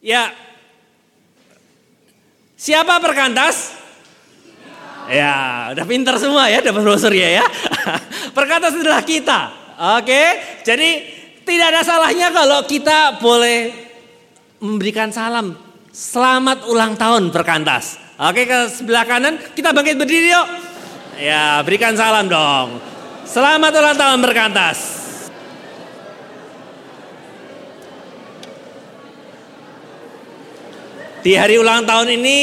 Ya. Siapa perkantas? Ya, udah pinter semua ya dapat brosur ya ya. perkantas adalah kita. Oke, jadi tidak ada salahnya kalau kita boleh memberikan salam. Selamat ulang tahun perkantas. Oke, ke sebelah kanan kita bangkit berdiri yuk. Ya, berikan salam dong. Selamat ulang tahun perkantas. Di hari ulang tahun ini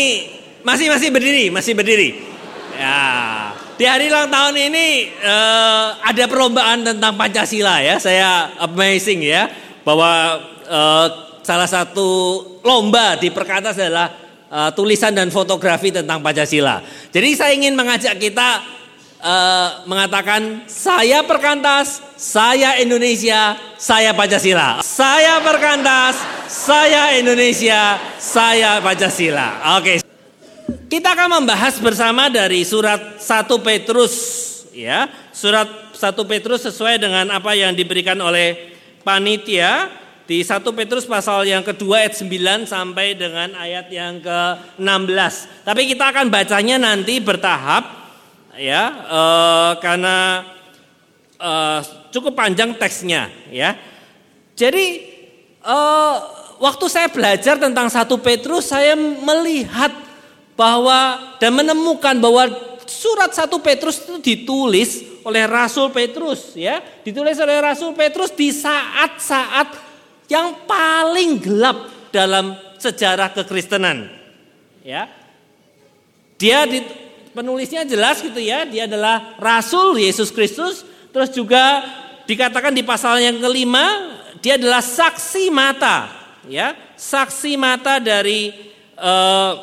masih masih berdiri, masih berdiri. Ya, di hari ulang tahun ini uh, ada perlombaan tentang Pancasila ya. Saya amazing ya bahwa uh, salah satu lomba di Perkantas adalah uh, tulisan dan fotografi tentang Pancasila. Jadi saya ingin mengajak kita uh, mengatakan saya Perkantas, saya Indonesia, saya Pancasila. Saya Perkantas, saya Indonesia, saya Pancasila. Oke. Kita akan membahas bersama dari surat 1 Petrus ya. Surat 1 Petrus sesuai dengan apa yang diberikan oleh panitia di 1 Petrus pasal yang kedua ayat 9 sampai dengan ayat yang ke-16. Tapi kita akan bacanya nanti bertahap ya eh, karena eh, cukup panjang teksnya ya. Jadi eh, waktu saya belajar tentang 1 Petrus saya melihat bahwa dan menemukan bahwa surat 1 Petrus itu ditulis oleh Rasul Petrus ya, ditulis oleh Rasul Petrus di saat-saat yang paling gelap dalam sejarah kekristenan. Ya. Dia di, penulisnya jelas gitu ya, dia adalah Rasul Yesus Kristus, terus juga dikatakan di pasal yang kelima dia adalah saksi mata, ya, saksi mata dari uh,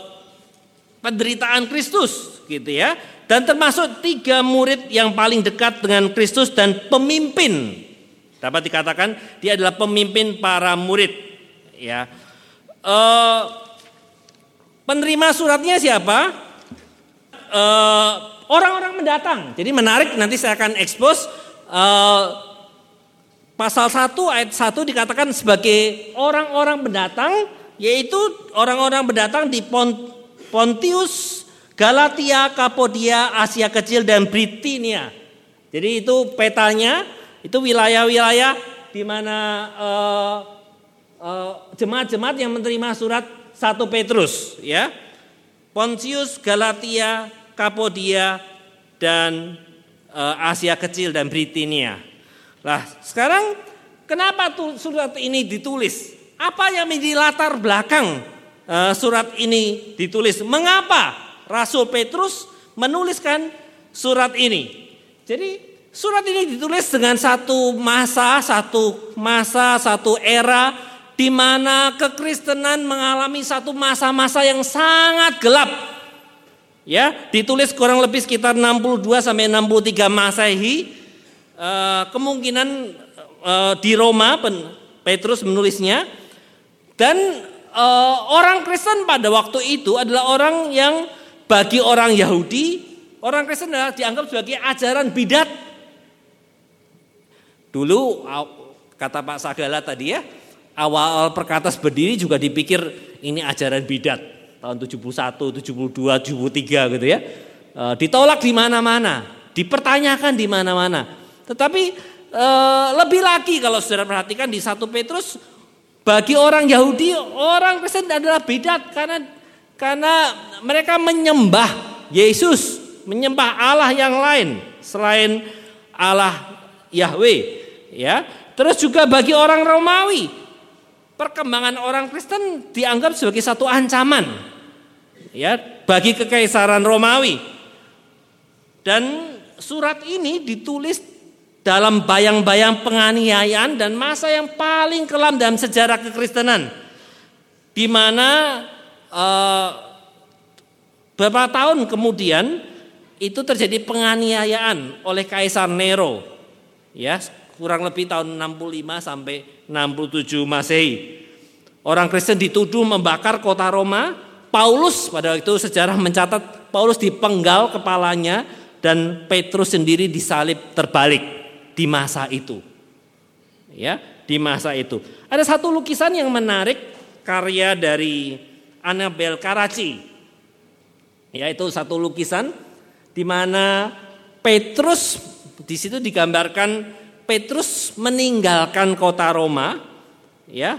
penderitaan Kristus gitu ya. Dan termasuk tiga murid yang paling dekat dengan Kristus dan pemimpin. Dapat dikatakan dia adalah pemimpin para murid ya. E, penerima suratnya siapa? Eh, orang-orang mendatang. Jadi menarik nanti saya akan expose e, pasal 1 ayat 1 dikatakan sebagai orang-orang mendatang yaitu orang-orang mendatang di Pont Pontius, Galatia, Kapodia, Asia Kecil dan Britinia. Jadi itu petanya, itu wilayah-wilayah di mana uh, uh, jemaat-jemaat yang menerima surat satu Petrus, ya. Pontius, Galatia, Kapodia dan uh, Asia Kecil dan Britinia. Nah, sekarang kenapa surat ini ditulis? Apa yang menjadi latar belakang Eh, surat ini ditulis. Mengapa Rasul Petrus menuliskan surat ini? Jadi surat ini ditulis dengan satu masa, satu masa, satu era di mana kekristenan mengalami satu masa-masa yang sangat gelap. Ya, ditulis kurang lebih sekitar 62 sampai 63 Masehi. E, kemungkinan e, di Roma Petrus menulisnya dan uh, orang Kristen pada waktu itu adalah orang yang bagi orang Yahudi, orang Kristen adalah dianggap sebagai ajaran bidat. Dulu kata Pak Sagala tadi ya, awal perkatas berdiri juga dipikir ini ajaran bidat tahun 71, 72, 73 gitu ya. E, ditolak di mana-mana, dipertanyakan di mana-mana. Tetapi e, lebih lagi kalau saudara perhatikan di satu Petrus bagi orang Yahudi, orang Kristen adalah bidat karena karena mereka menyembah Yesus, menyembah Allah yang lain selain Allah Yahweh, ya. Terus juga bagi orang Romawi, perkembangan orang Kristen dianggap sebagai satu ancaman, ya, bagi kekaisaran Romawi. Dan surat ini ditulis dalam bayang-bayang penganiayaan dan masa yang paling kelam dalam sejarah kekristenan. Di mana uh, beberapa tahun kemudian itu terjadi penganiayaan oleh Kaisar Nero. Ya kurang lebih tahun 65 sampai 67 Masehi. Orang Kristen dituduh membakar kota Roma Paulus pada itu sejarah mencatat Paulus dipenggal kepalanya dan Petrus sendiri disalib terbalik di masa itu. Ya, di masa itu. Ada satu lukisan yang menarik karya dari Annabel Karachi. Yaitu satu lukisan di mana Petrus di situ digambarkan Petrus meninggalkan kota Roma ya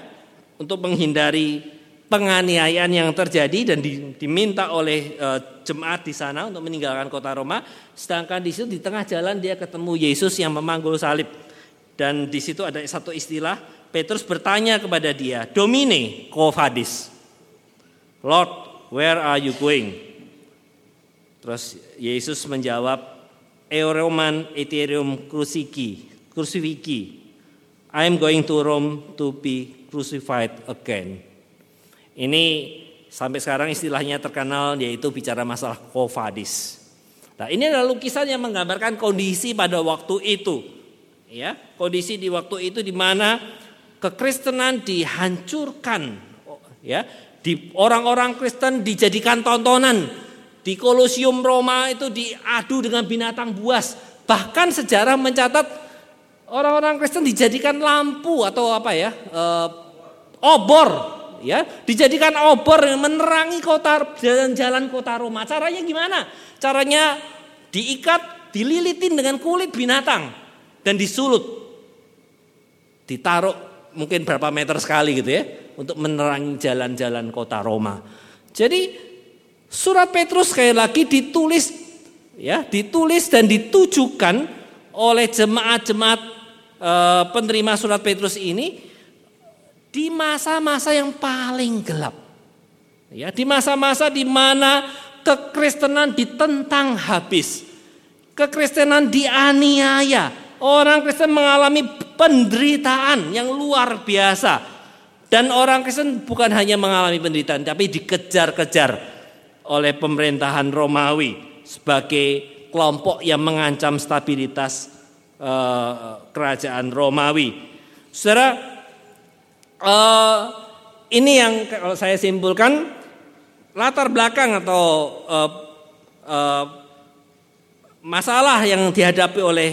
untuk menghindari penganiayaan yang terjadi dan diminta oleh e, jemaat di sana untuk meninggalkan kota Roma. Sedangkan di situ di tengah jalan dia ketemu Yesus yang memanggul salib. Dan di situ ada satu istilah Petrus bertanya kepada dia, "Domine, quo vadis?" Lord, where are you going? Terus Yesus menjawab, Euroman ethereum crucifixi, crucifixi. I am going to Rome to be crucified again. Ini sampai sekarang istilahnya terkenal yaitu bicara masalah kovadis. Nah, ini adalah lukisan yang menggambarkan kondisi pada waktu itu. Ya, kondisi di waktu itu di mana kekristenan dihancurkan ya, di orang-orang Kristen dijadikan tontonan. Di Kolosium Roma itu diadu dengan binatang buas. Bahkan sejarah mencatat orang-orang Kristen dijadikan lampu atau apa ya? E, obor ya dijadikan obor yang menerangi kota jalan-jalan kota Roma. Caranya gimana? Caranya diikat, dililitin dengan kulit binatang dan disulut. Ditaruh mungkin berapa meter sekali gitu ya untuk menerangi jalan-jalan kota Roma. Jadi surat Petrus sekali lagi ditulis ya, ditulis dan ditujukan oleh jemaat-jemaat e, penerima surat Petrus ini di masa-masa yang paling gelap. Ya, di masa-masa di mana kekristenan ditentang habis. Kekristenan dianiaya. Orang Kristen mengalami penderitaan yang luar biasa. Dan orang Kristen bukan hanya mengalami penderitaan tapi dikejar-kejar oleh pemerintahan Romawi sebagai kelompok yang mengancam stabilitas uh, kerajaan Romawi. Saudara, uh, ini yang kalau saya simpulkan latar belakang atau uh, uh, masalah yang dihadapi oleh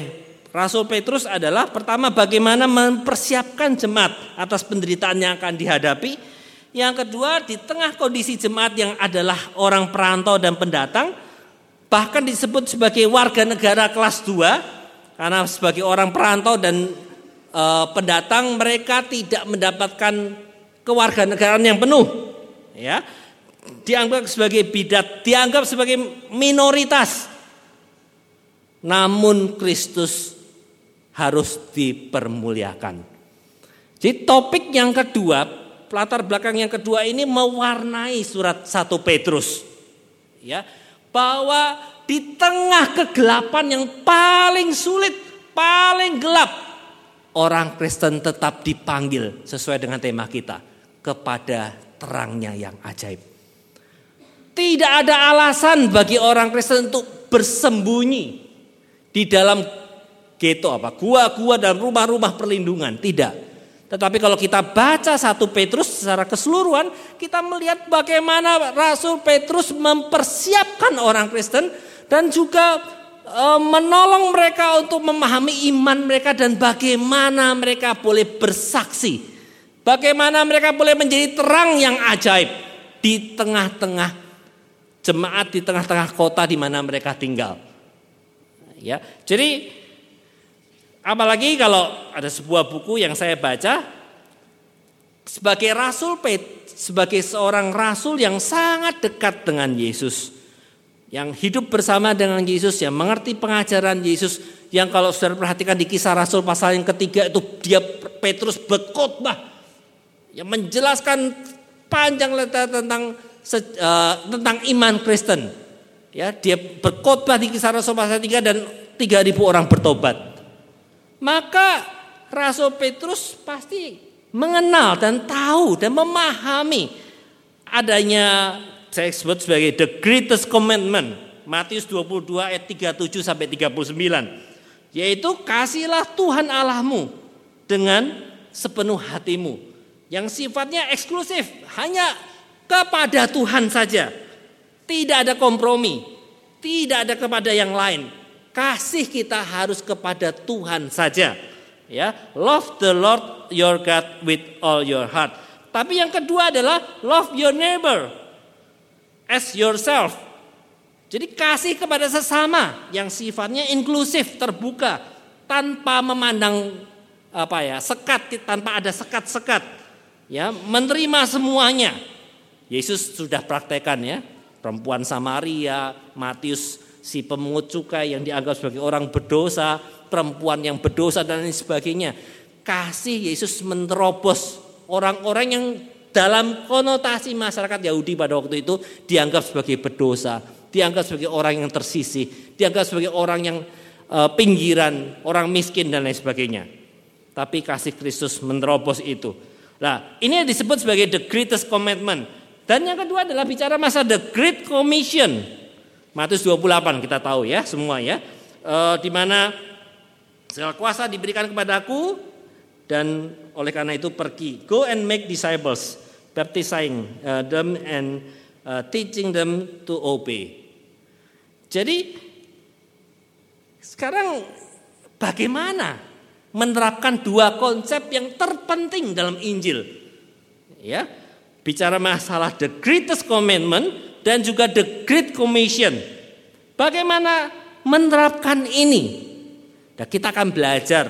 Rasul Petrus adalah pertama bagaimana mempersiapkan jemaat atas penderitaan yang akan dihadapi. Yang kedua di tengah kondisi jemaat yang adalah orang perantau dan pendatang bahkan disebut sebagai warga negara kelas 2 karena sebagai orang perantau dan Eh, pendatang mereka tidak mendapatkan kewarganegaraan yang penuh. Ya. Dianggap sebagai bidat, dianggap sebagai minoritas. Namun Kristus harus dipermuliakan. Jadi topik yang kedua, latar belakang yang kedua ini mewarnai surat 1 Petrus. Ya, bahwa di tengah kegelapan yang paling sulit, paling gelap, orang Kristen tetap dipanggil sesuai dengan tema kita kepada terangnya yang ajaib. Tidak ada alasan bagi orang Kristen untuk bersembunyi di dalam ghetto apa gua-gua dan rumah-rumah perlindungan, tidak. Tetapi kalau kita baca satu Petrus secara keseluruhan, kita melihat bagaimana Rasul Petrus mempersiapkan orang Kristen dan juga menolong mereka untuk memahami iman mereka dan bagaimana mereka boleh bersaksi. Bagaimana mereka boleh menjadi terang yang ajaib di tengah-tengah jemaat di tengah-tengah kota di mana mereka tinggal. Ya. Jadi apalagi kalau ada sebuah buku yang saya baca sebagai rasul sebagai seorang rasul yang sangat dekat dengan Yesus yang hidup bersama dengan Yesus, yang mengerti pengajaran Yesus, yang kalau saudara perhatikan di kisah Rasul pasal yang ketiga itu dia Petrus berkhotbah yang menjelaskan panjang lebar tentang uh, tentang iman Kristen. Ya, dia berkhotbah di kisah Rasul pasal 3 dan 3000 orang bertobat. Maka Rasul Petrus pasti mengenal dan tahu dan memahami adanya saya sebut sebagai the greatest commandment. Matius 22 ayat 37 sampai 39. Yaitu kasihlah Tuhan Allahmu dengan sepenuh hatimu. Yang sifatnya eksklusif, hanya kepada Tuhan saja. Tidak ada kompromi, tidak ada kepada yang lain. Kasih kita harus kepada Tuhan saja. Ya, love the Lord your God with all your heart. Tapi yang kedua adalah love your neighbor as yourself. Jadi kasih kepada sesama yang sifatnya inklusif, terbuka, tanpa memandang apa ya, sekat tanpa ada sekat-sekat. Ya, menerima semuanya. Yesus sudah praktekkan ya, perempuan Samaria, Matius si pemungut cukai yang dianggap sebagai orang berdosa, perempuan yang berdosa dan lain sebagainya. Kasih Yesus menerobos orang-orang yang dalam konotasi masyarakat Yahudi pada waktu itu dianggap sebagai berdosa, dianggap sebagai orang yang tersisih, dianggap sebagai orang yang uh, pinggiran, orang miskin dan lain sebagainya. Tapi kasih Kristus menerobos itu. Nah, ini yang disebut sebagai the greatest commandment. Dan yang kedua adalah bicara masa the great commission. Matius 28 kita tahu ya semua ya. E, di mana segala kuasa diberikan kepadaku dan oleh karena itu pergi go and make disciples baptizing uh, them and uh, teaching them to obey. Jadi sekarang bagaimana menerapkan dua konsep yang terpenting dalam Injil? Ya, bicara masalah the greatest commandment dan juga the great commission. Bagaimana menerapkan ini? Dan kita akan belajar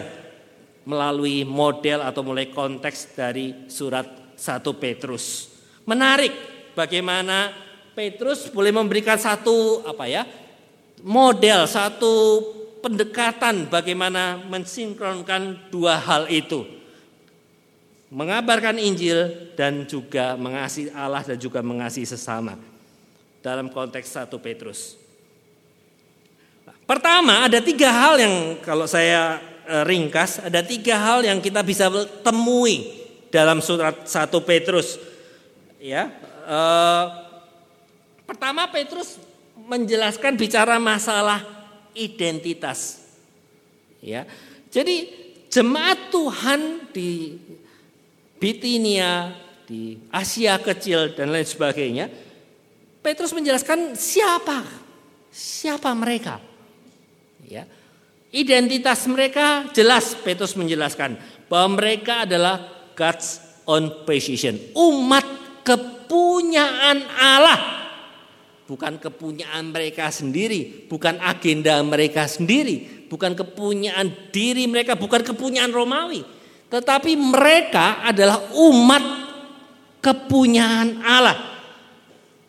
melalui model atau mulai konteks dari surat 1 Petrus. Menarik bagaimana Petrus boleh memberikan satu apa ya? model, satu pendekatan bagaimana mensinkronkan dua hal itu. Mengabarkan Injil dan juga mengasihi Allah dan juga mengasihi sesama. Dalam konteks 1 Petrus. Pertama ada tiga hal yang kalau saya eh, ringkas, ada tiga hal yang kita bisa temui dalam surat 1 Petrus. Ya, eh, pertama Petrus menjelaskan bicara masalah identitas. Ya, jadi jemaat Tuhan di Bitinia, di Asia Kecil dan lain sebagainya, Petrus menjelaskan siapa, siapa mereka. Ya, identitas mereka jelas Petrus menjelaskan bahwa mereka adalah God's own possession. Umat kepunyaan Allah. Bukan kepunyaan mereka sendiri, bukan agenda mereka sendiri, bukan kepunyaan diri mereka, bukan kepunyaan Romawi. Tetapi mereka adalah umat kepunyaan Allah.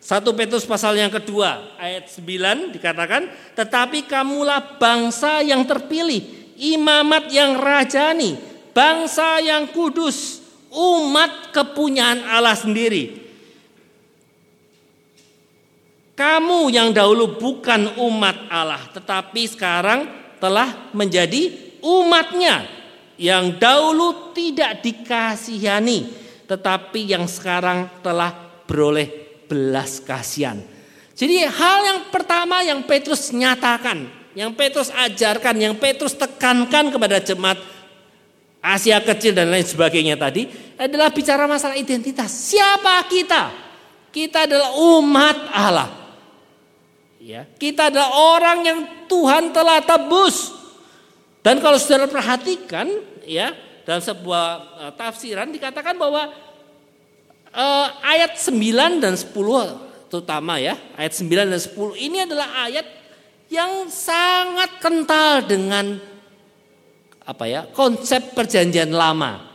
Satu Petrus pasal yang kedua ayat 9 dikatakan tetapi kamulah bangsa yang terpilih, imamat yang rajani, bangsa yang kudus, umat kepunyaan Allah sendiri. Kamu yang dahulu bukan umat Allah, tetapi sekarang telah menjadi umatnya. Yang dahulu tidak dikasihani, tetapi yang sekarang telah beroleh belas kasihan. Jadi hal yang pertama yang Petrus nyatakan, yang Petrus ajarkan, yang Petrus tekankan kepada jemaat Asia kecil dan lain sebagainya tadi adalah bicara masalah identitas. Siapa kita? Kita adalah umat Allah. Ya, kita adalah orang yang Tuhan telah tebus. Dan kalau saudara perhatikan ya, dalam sebuah uh, tafsiran dikatakan bahwa uh, ayat 9 dan 10 terutama ya, ayat 9 dan 10 ini adalah ayat yang sangat kental dengan apa ya konsep perjanjian lama.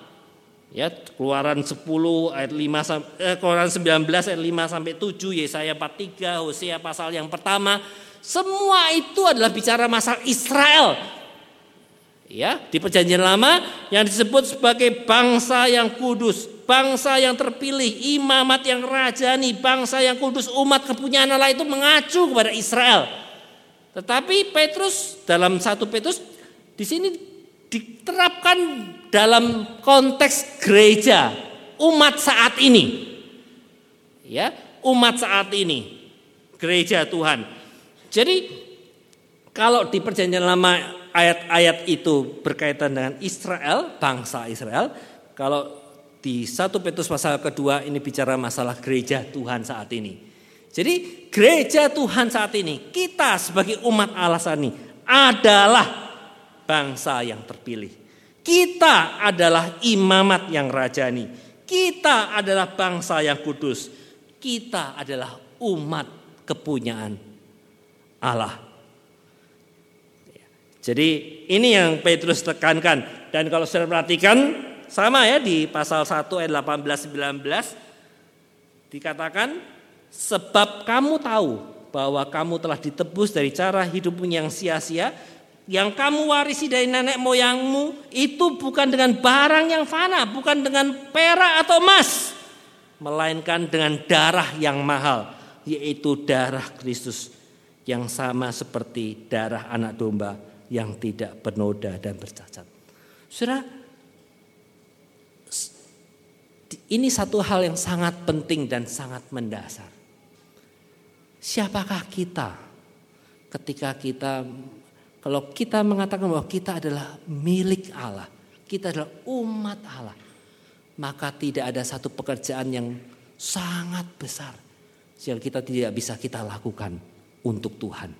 Ya keluaran 10 ayat 5 eh, keluaran 19 ayat 5 sampai 7 Yesaya 43 Hosea pasal yang pertama. Semua itu adalah bicara masalah Israel. Ya di perjanjian lama yang disebut sebagai bangsa yang kudus bangsa yang terpilih imamat yang rajani bangsa yang kudus umat kepunyaan Allah itu mengacu kepada Israel. Tetapi Petrus dalam satu Petrus di sini diterapkan dalam konteks gereja umat saat ini. Ya, umat saat ini gereja Tuhan. Jadi kalau di perjanjian lama ayat-ayat itu berkaitan dengan Israel, bangsa Israel, kalau di satu Petrus pasal kedua ini bicara masalah gereja Tuhan saat ini. Jadi gereja Tuhan saat ini, kita sebagai umat Allah saat ini adalah bangsa yang terpilih. Kita adalah imamat yang rajani. Kita adalah bangsa yang kudus. Kita adalah umat kepunyaan Allah. Jadi ini yang Petrus tekankan. Dan kalau saya perhatikan sama ya di pasal 1 ayat 18 19 dikatakan sebab kamu tahu bahwa kamu telah ditebus dari cara hidupmu yang sia-sia yang kamu warisi dari nenek moyangmu itu bukan dengan barang yang fana, bukan dengan perak atau emas, melainkan dengan darah yang mahal, yaitu darah Kristus yang sama seperti darah anak domba yang tidak bernoda dan bercacat. Saudara, ini satu hal yang sangat penting dan sangat mendasar. Siapakah kita ketika kita kalau kita mengatakan bahwa kita adalah milik Allah, kita adalah umat Allah, maka tidak ada satu pekerjaan yang sangat besar yang kita tidak bisa kita lakukan untuk Tuhan.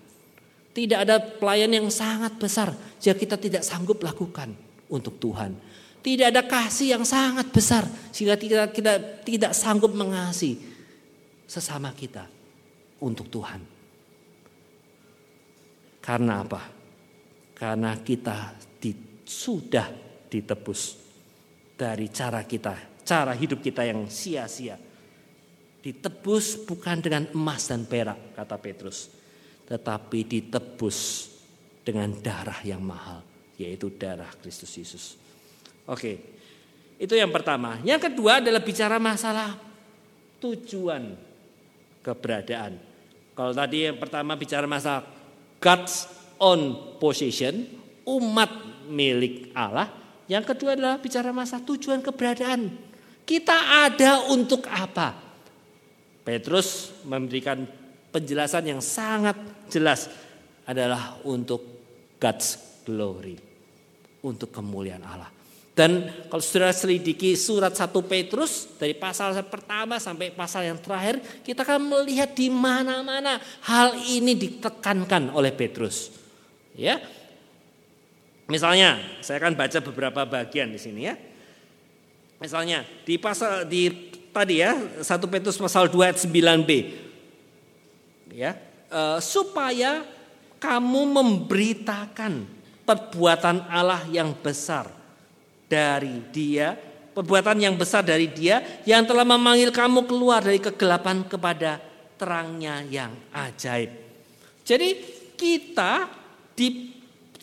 Tidak ada pelayan yang sangat besar yang kita tidak sanggup lakukan untuk Tuhan. Tidak ada kasih yang sangat besar sehingga kita, kita tidak sanggup mengasihi sesama kita untuk Tuhan. Karena apa? Karena kita di, sudah ditebus dari cara kita, cara hidup kita yang sia-sia. Ditebus bukan dengan emas dan perak, kata Petrus. Tetapi ditebus dengan darah yang mahal, yaitu darah Kristus Yesus. Oke, itu yang pertama. Yang kedua adalah bicara masalah tujuan keberadaan. Kalau tadi yang pertama bicara masalah God's on possession, umat milik Allah. Yang kedua adalah bicara masa tujuan keberadaan. Kita ada untuk apa? Petrus memberikan penjelasan yang sangat jelas adalah untuk God's glory. Untuk kemuliaan Allah. Dan kalau saudara selidiki surat 1 Petrus dari pasal pertama sampai pasal yang terakhir, kita akan melihat di mana-mana hal ini ditekankan oleh Petrus. Ya. Misalnya, saya akan baca beberapa bagian di sini ya. Misalnya di pasal di tadi ya 1 Petrus pasal 2 ayat 9b. Ya, e, supaya kamu memberitakan perbuatan Allah yang besar dari Dia, perbuatan yang besar dari Dia yang telah memanggil kamu keluar dari kegelapan kepada terangnya yang ajaib. Jadi kita di,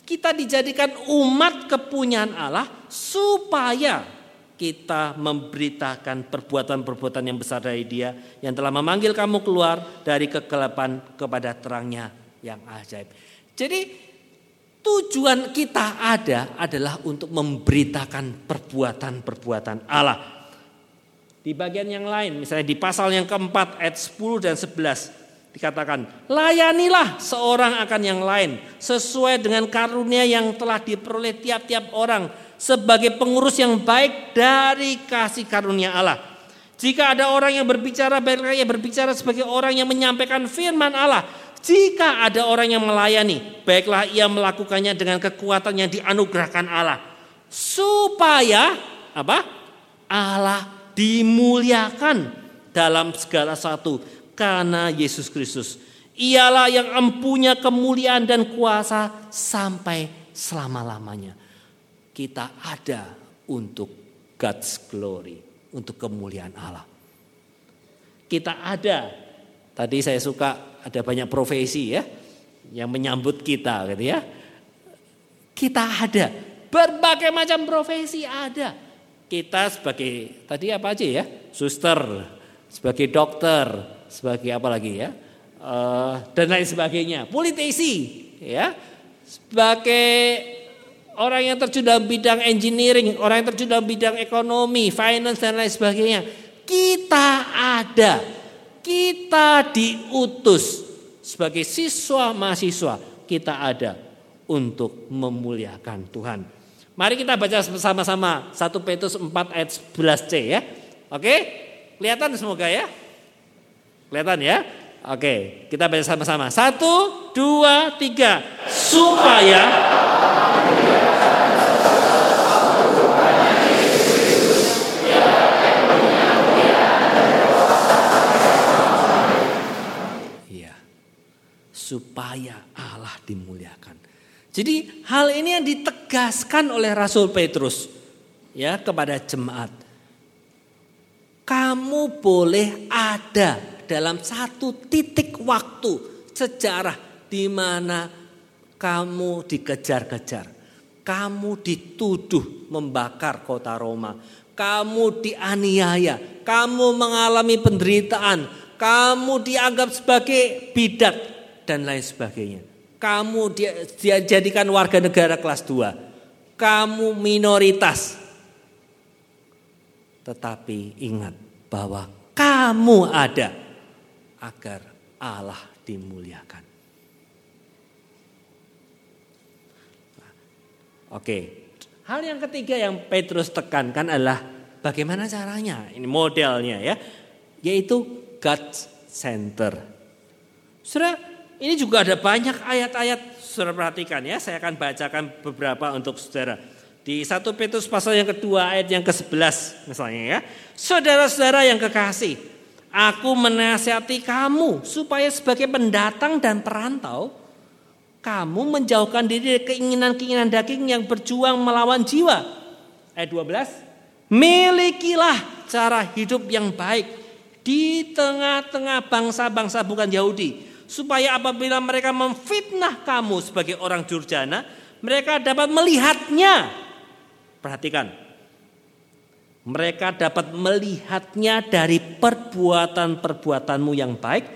kita dijadikan umat kepunyaan Allah supaya kita memberitakan perbuatan-perbuatan yang besar dari dia yang telah memanggil kamu keluar dari kegelapan kepada terangnya yang ajaib. Jadi tujuan kita ada adalah untuk memberitakan perbuatan-perbuatan Allah. Di bagian yang lain, misalnya di pasal yang keempat ayat 10 dan 11 dikatakan, layanilah seorang akan yang lain sesuai dengan karunia yang telah diperoleh tiap-tiap orang sebagai pengurus yang baik dari kasih karunia Allah. Jika ada orang yang berbicara, baiklah ia berbicara sebagai orang yang menyampaikan firman Allah. Jika ada orang yang melayani, baiklah ia melakukannya dengan kekuatan yang dianugerahkan Allah. Supaya apa? Allah dimuliakan dalam segala satu karena Yesus Kristus. Ialah yang empunya kemuliaan dan kuasa sampai selama-lamanya. Kita ada untuk God's glory, untuk kemuliaan Allah. Kita ada. Tadi saya suka ada banyak profesi ya yang menyambut kita gitu ya. Kita ada. Berbagai macam profesi ada. Kita sebagai tadi apa aja ya? Suster, sebagai dokter, sebagai apa lagi ya uh, dan lain sebagainya politisi ya sebagai orang yang terjun dalam bidang engineering orang yang terjun dalam bidang ekonomi finance dan lain sebagainya kita ada kita diutus sebagai siswa mahasiswa kita ada untuk memuliakan Tuhan. Mari kita baca bersama-sama 1 Petrus 4 ayat 11c ya. Oke? Kelihatan semoga ya. Kelihatan ya? Oke, kita baca sama-sama. Satu, dua, tiga. Supaya ya, supaya Allah dimuliakan. Jadi hal ini yang ditegaskan oleh Rasul Petrus ya kepada jemaat. Kamu boleh ada dalam satu titik waktu sejarah di mana kamu dikejar-kejar. Kamu dituduh membakar kota Roma. Kamu dianiaya. Kamu mengalami penderitaan. Kamu dianggap sebagai bidat dan lain sebagainya. Kamu dijadikan warga negara kelas 2. Kamu minoritas. Tetapi ingat bahwa kamu ada agar Allah dimuliakan. Oke, hal yang ketiga yang Petrus tekankan adalah bagaimana caranya, ini modelnya ya, yaitu God Center. Saudara, ini juga ada banyak ayat-ayat, saudara perhatikan ya, saya akan bacakan beberapa untuk saudara. Di 1 Petrus pasal yang kedua ayat yang ke-11 misalnya ya. Saudara-saudara yang kekasih, aku menasihati kamu supaya sebagai pendatang dan perantau, kamu menjauhkan diri dari keinginan-keinginan daging yang berjuang melawan jiwa. Ayat 12. Milikilah cara hidup yang baik di tengah-tengah bangsa-bangsa bukan Yahudi. Supaya apabila mereka memfitnah kamu sebagai orang durjana, mereka dapat melihatnya. Perhatikan. Mereka dapat melihatnya dari perbuatan-perbuatanmu yang baik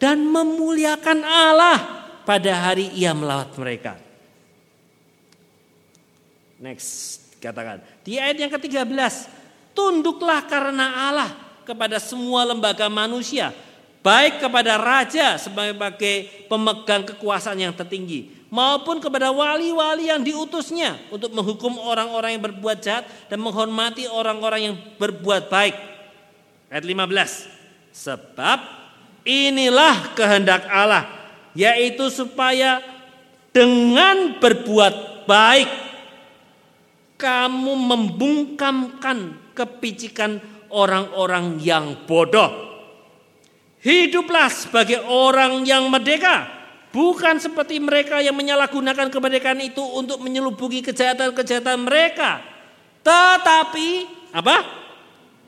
dan memuliakan Allah pada hari ia melawat mereka. Next, katakan. Di ayat yang ke-13, tunduklah karena Allah kepada semua lembaga manusia, baik kepada raja sebagai pemegang kekuasaan yang tertinggi, maupun kepada wali-wali yang diutusnya untuk menghukum orang-orang yang berbuat jahat dan menghormati orang-orang yang berbuat baik. Ayat 15. Sebab inilah kehendak Allah yaitu supaya dengan berbuat baik kamu membungkamkan kepicikan orang-orang yang bodoh. Hiduplah sebagai orang yang merdeka, bukan seperti mereka yang menyalahgunakan kemerdekaan itu untuk menyelubungi kejahatan-kejahatan mereka. Tetapi apa?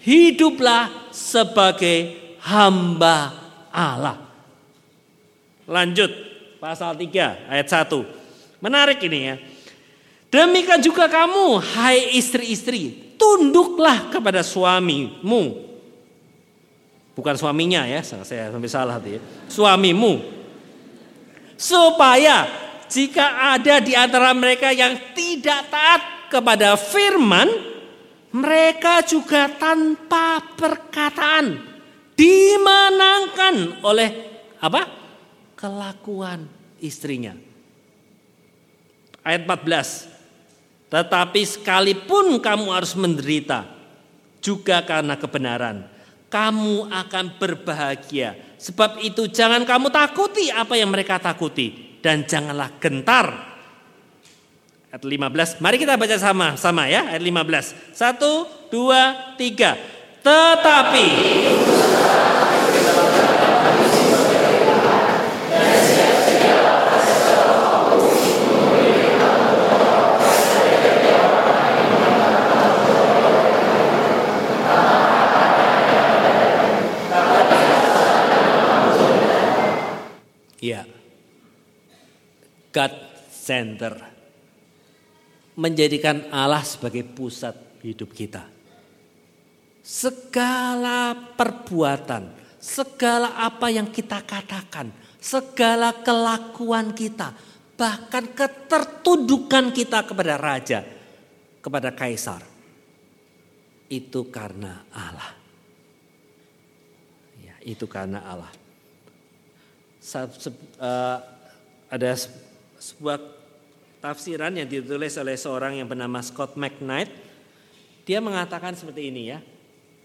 Hiduplah sebagai hamba Allah. Lanjut pasal 3 ayat 1. Menarik ini ya. Demikian juga kamu hai istri-istri, tunduklah kepada suamimu. Bukan suaminya ya, saya sampai salah tuh ya. Suamimu. Supaya jika ada di antara mereka yang tidak taat kepada firman, mereka juga tanpa perkataan dimenangkan oleh apa? kelakuan istrinya. Ayat 14. Tetapi sekalipun kamu harus menderita juga karena kebenaran, kamu akan berbahagia. Sebab itu jangan kamu takuti apa yang mereka takuti dan janganlah gentar. Ayat 15. Mari kita baca sama sama ya ayat 15. Satu, dua, tiga. Tetapi Ya. God center. Menjadikan Allah sebagai pusat hidup kita. Segala perbuatan, segala apa yang kita katakan, segala kelakuan kita, bahkan ketertundukan kita kepada raja, kepada kaisar. Itu karena Allah. Ya, itu karena Allah ada sebuah tafsiran yang ditulis oleh seorang yang bernama Scott McKnight. Dia mengatakan seperti ini ya.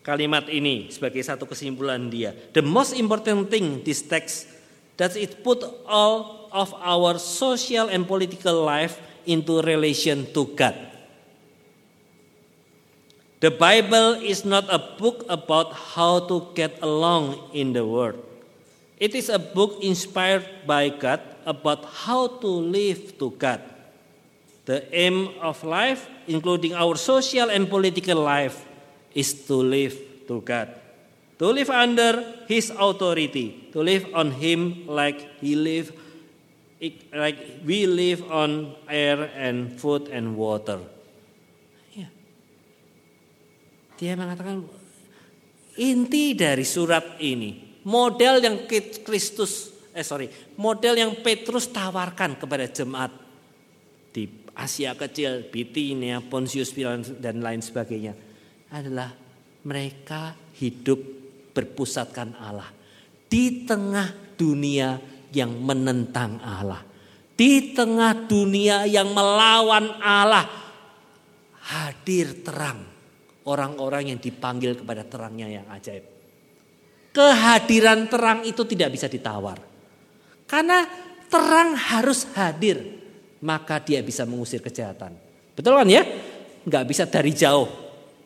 Kalimat ini sebagai satu kesimpulan dia. The most important thing this text that it put all of our social and political life into relation to God. The Bible is not a book about how to get along in the world It is a book inspired by God about how to live to God. The aim of life, including our social and political life, is to live to God. To live under His authority, to live on Him like He live, like we live on air and food and water. Ya. Dia mengatakan inti dari surat ini, model yang Kristus, eh sorry, model yang Petrus tawarkan kepada jemaat di Asia Kecil, Bitinia, Pontius dan lain sebagainya adalah mereka hidup berpusatkan Allah di tengah dunia yang menentang Allah. Di tengah dunia yang melawan Allah hadir terang orang-orang yang dipanggil kepada terangnya yang ajaib. Kehadiran terang itu tidak bisa ditawar. Karena terang harus hadir maka dia bisa mengusir kejahatan. Betul kan ya? Nggak bisa dari jauh.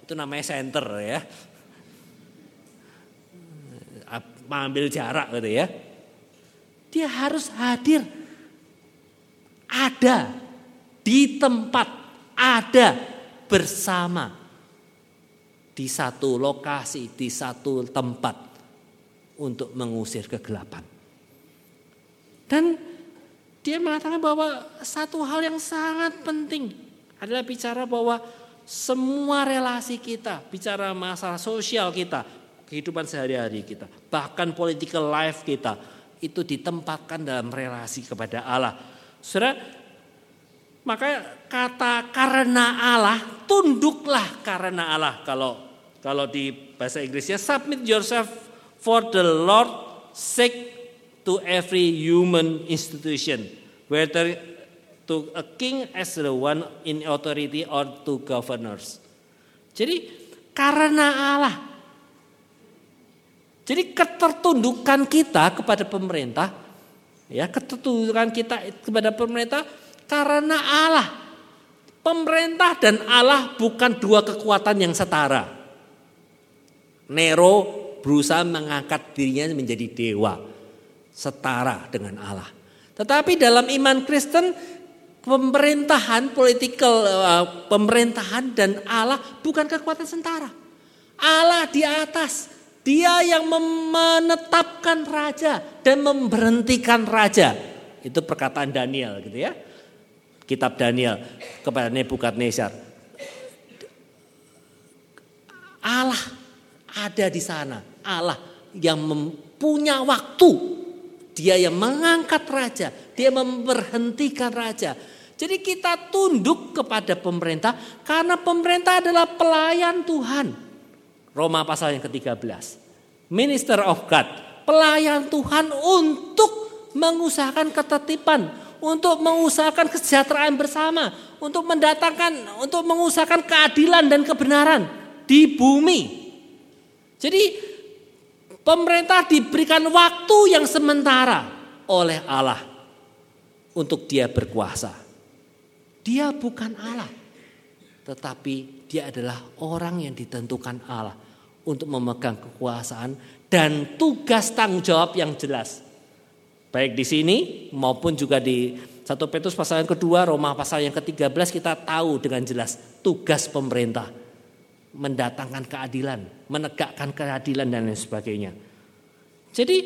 Itu namanya center ya. Mengambil jarak gitu ya. Dia harus hadir. Ada. Di tempat. Ada. Bersama. Di satu lokasi. Di satu tempat. Untuk mengusir kegelapan. Dan dia mengatakan bahwa satu hal yang sangat penting adalah bicara bahwa semua relasi kita, bicara masalah sosial kita, kehidupan sehari-hari kita, bahkan political life kita itu ditempatkan dalam relasi kepada Allah. Saudara, maka kata karena Allah, tunduklah karena Allah. Kalau kalau di bahasa Inggrisnya submit yourself for the Lord sake to every human institution, whether to a king as the one in authority or to governors. Jadi karena Allah. Jadi ketertundukan kita kepada pemerintah, ya ketertundukan kita kepada pemerintah karena Allah. Pemerintah dan Allah bukan dua kekuatan yang setara. Nero berusaha mengangkat dirinya menjadi dewa setara dengan Allah. Tetapi dalam iman Kristen pemerintahan political uh, pemerintahan dan Allah bukan kekuatan setara. Allah di atas. Dia yang menetapkan raja dan memberhentikan raja. Itu perkataan Daniel gitu ya. Kitab Daniel kepada Nebukadnezar. Allah ada di sana. Allah yang punya waktu dia yang mengangkat raja, dia memberhentikan raja. Jadi kita tunduk kepada pemerintah karena pemerintah adalah pelayan Tuhan. Roma pasal yang ke-13. Minister of God, pelayan Tuhan untuk mengusahakan ketertiban, untuk mengusahakan kesejahteraan bersama, untuk mendatangkan, untuk mengusahakan keadilan dan kebenaran di bumi. Jadi Pemerintah diberikan waktu yang sementara oleh Allah untuk dia berkuasa. Dia bukan Allah, tetapi dia adalah orang yang ditentukan Allah untuk memegang kekuasaan dan tugas tanggung jawab yang jelas. Baik di sini maupun juga di 1 Petrus pasal yang kedua, Roma pasal yang ke-13 kita tahu dengan jelas tugas pemerintah mendatangkan keadilan, menegakkan keadilan dan lain sebagainya. Jadi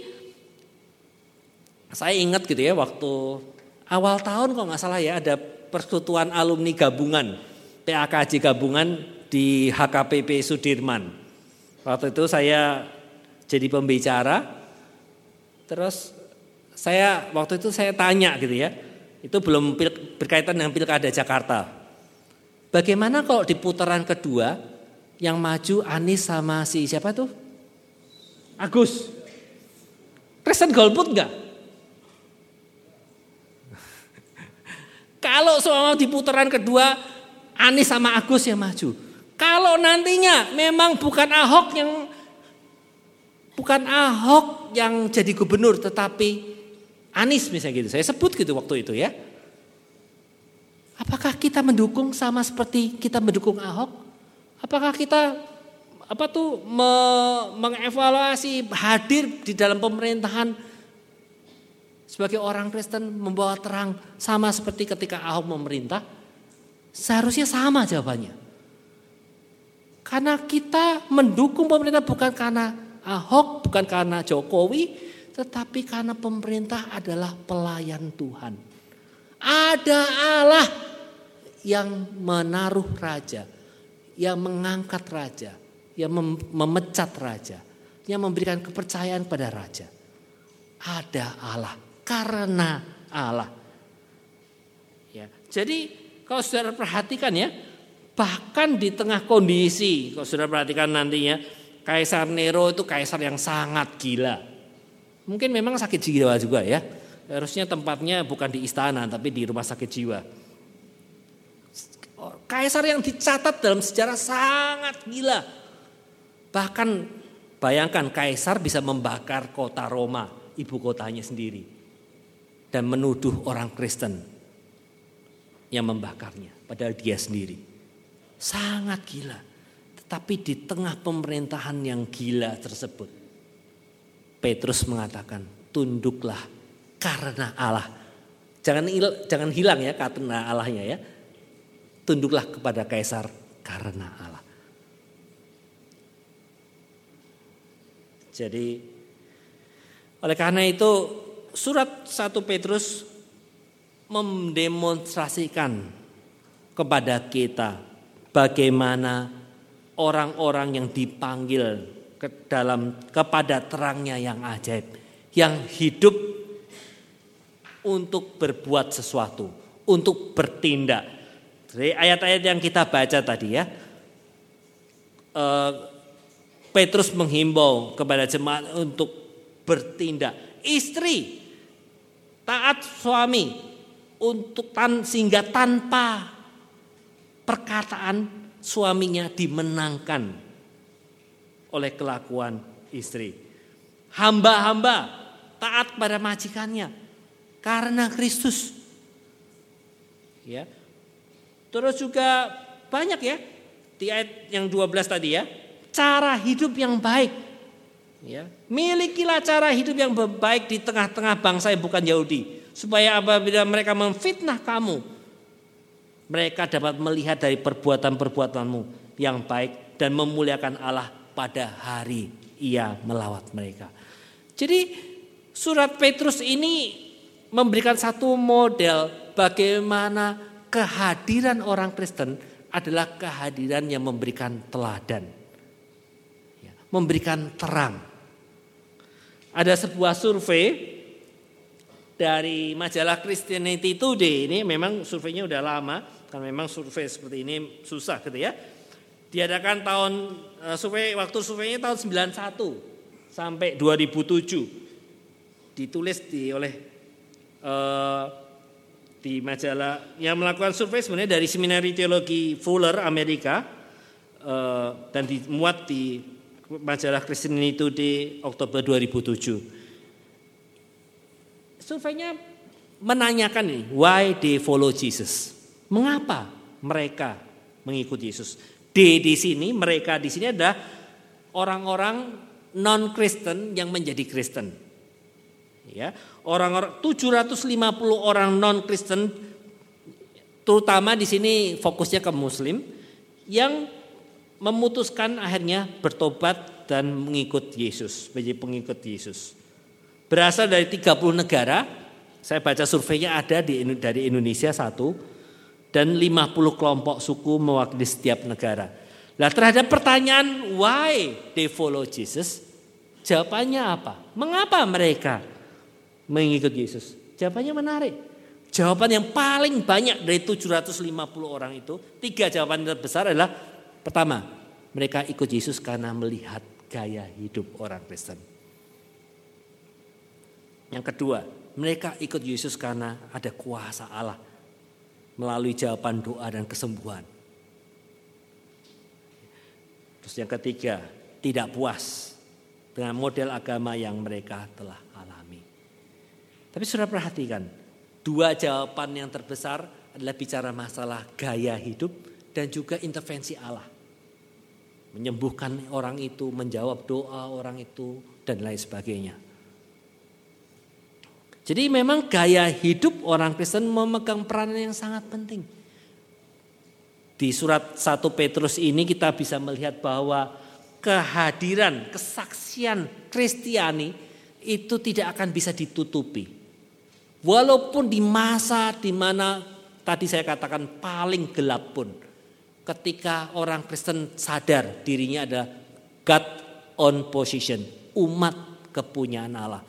saya ingat gitu ya waktu awal tahun kok nggak salah ya ada persekutuan alumni gabungan PAKJ gabungan di HKPP Sudirman. Waktu itu saya jadi pembicara, terus saya waktu itu saya tanya gitu ya, itu belum berkaitan dengan pilkada Jakarta. Bagaimana kalau di putaran kedua yang maju Anies sama si siapa tuh? Agus. Kristen golput enggak? Kalau soal di putaran kedua Anies sama Agus yang maju. Kalau nantinya memang bukan Ahok yang bukan Ahok yang jadi gubernur tetapi Anies misalnya gitu. Saya sebut gitu waktu itu ya. Apakah kita mendukung sama seperti kita mendukung Ahok? Apakah kita apa tuh me, mengevaluasi hadir di dalam pemerintahan sebagai orang Kristen membawa terang sama seperti ketika Ahok memerintah? Seharusnya sama jawabannya. Karena kita mendukung pemerintah bukan karena Ahok, bukan karena Jokowi, tetapi karena pemerintah adalah pelayan Tuhan. Ada Allah yang menaruh raja, yang mengangkat raja, yang memecat raja, yang memberikan kepercayaan pada raja. Ada Allah karena Allah. Ya, jadi kalau saudara perhatikan ya, bahkan di tengah kondisi, kalau saudara perhatikan nantinya, Kaisar Nero itu kaisar yang sangat gila. Mungkin memang sakit jiwa juga ya. Harusnya tempatnya bukan di istana tapi di rumah sakit jiwa. Kaisar yang dicatat dalam sejarah sangat gila. Bahkan bayangkan kaisar bisa membakar kota Roma, ibu kotanya sendiri. Dan menuduh orang Kristen yang membakarnya, padahal dia sendiri. Sangat gila. Tetapi di tengah pemerintahan yang gila tersebut, Petrus mengatakan, tunduklah karena Allah. Jangan jangan hilang ya karena Allahnya ya. Tunduklah kepada kaisar karena Allah. Jadi oleh karena itu surat 1 Petrus mendemonstrasikan kepada kita bagaimana orang-orang yang dipanggil ke dalam kepada terangnya yang ajaib, yang hidup untuk berbuat sesuatu, untuk bertindak. Jadi ayat-ayat yang kita baca tadi ya, eh, Petrus menghimbau kepada jemaat untuk bertindak. Istri taat suami untuk tan sehingga tanpa perkataan suaminya dimenangkan oleh kelakuan istri. Hamba-hamba taat pada majikannya karena Kristus. Ya. Terus juga banyak ya di ayat yang 12 tadi ya cara hidup yang baik. Ya, milikilah cara hidup yang baik di tengah-tengah bangsa yang bukan Yahudi, supaya apabila mereka memfitnah kamu, mereka dapat melihat dari perbuatan-perbuatanmu yang baik dan memuliakan Allah pada hari ia melawat mereka. Jadi surat Petrus ini memberikan satu model bagaimana kehadiran orang Kristen adalah kehadiran yang memberikan teladan memberikan terang. Ada sebuah survei dari majalah Christianity Today ini memang surveinya udah lama kan memang survei seperti ini susah gitu ya. Diadakan tahun eh, survei waktu surveinya tahun 91 sampai 2007. Ditulis di oleh uh, di majalah yang melakukan survei sebenarnya dari Seminari Teologi Fuller Amerika uh, dan dimuat di majalah Kristen itu di Oktober 2007. Surveinya menanyakan ini, why they follow Jesus? Mengapa mereka mengikuti Yesus? D di sini, mereka di sini adalah orang-orang non-Kristen yang menjadi Kristen. Ya, orang-orang 750 orang non-Kristen terutama di sini fokusnya ke muslim yang memutuskan akhirnya bertobat dan mengikut Yesus, menjadi pengikut Yesus. Berasal dari 30 negara, saya baca surveinya ada di dari Indonesia satu dan 50 kelompok suku mewakili setiap negara. Nah terhadap pertanyaan why they follow Jesus, jawabannya apa? Mengapa mereka mengikut Yesus? Jawabannya menarik. Jawaban yang paling banyak dari 750 orang itu, tiga jawaban terbesar adalah Pertama, mereka ikut Yesus karena melihat gaya hidup orang Kristen. Yang kedua, mereka ikut Yesus karena ada kuasa Allah melalui jawaban doa dan kesembuhan. Terus yang ketiga, tidak puas dengan model agama yang mereka telah. Tapi sudah perhatikan, dua jawaban yang terbesar adalah bicara masalah gaya hidup dan juga intervensi Allah menyembuhkan orang itu, menjawab doa orang itu dan lain sebagainya. Jadi memang gaya hidup orang Kristen memegang peranan yang sangat penting. Di surat 1 Petrus ini kita bisa melihat bahwa kehadiran, kesaksian Kristiani itu tidak akan bisa ditutupi. Walaupun di masa di mana tadi saya katakan paling gelap pun, ketika orang Kristen sadar dirinya ada God on position, umat kepunyaan Allah.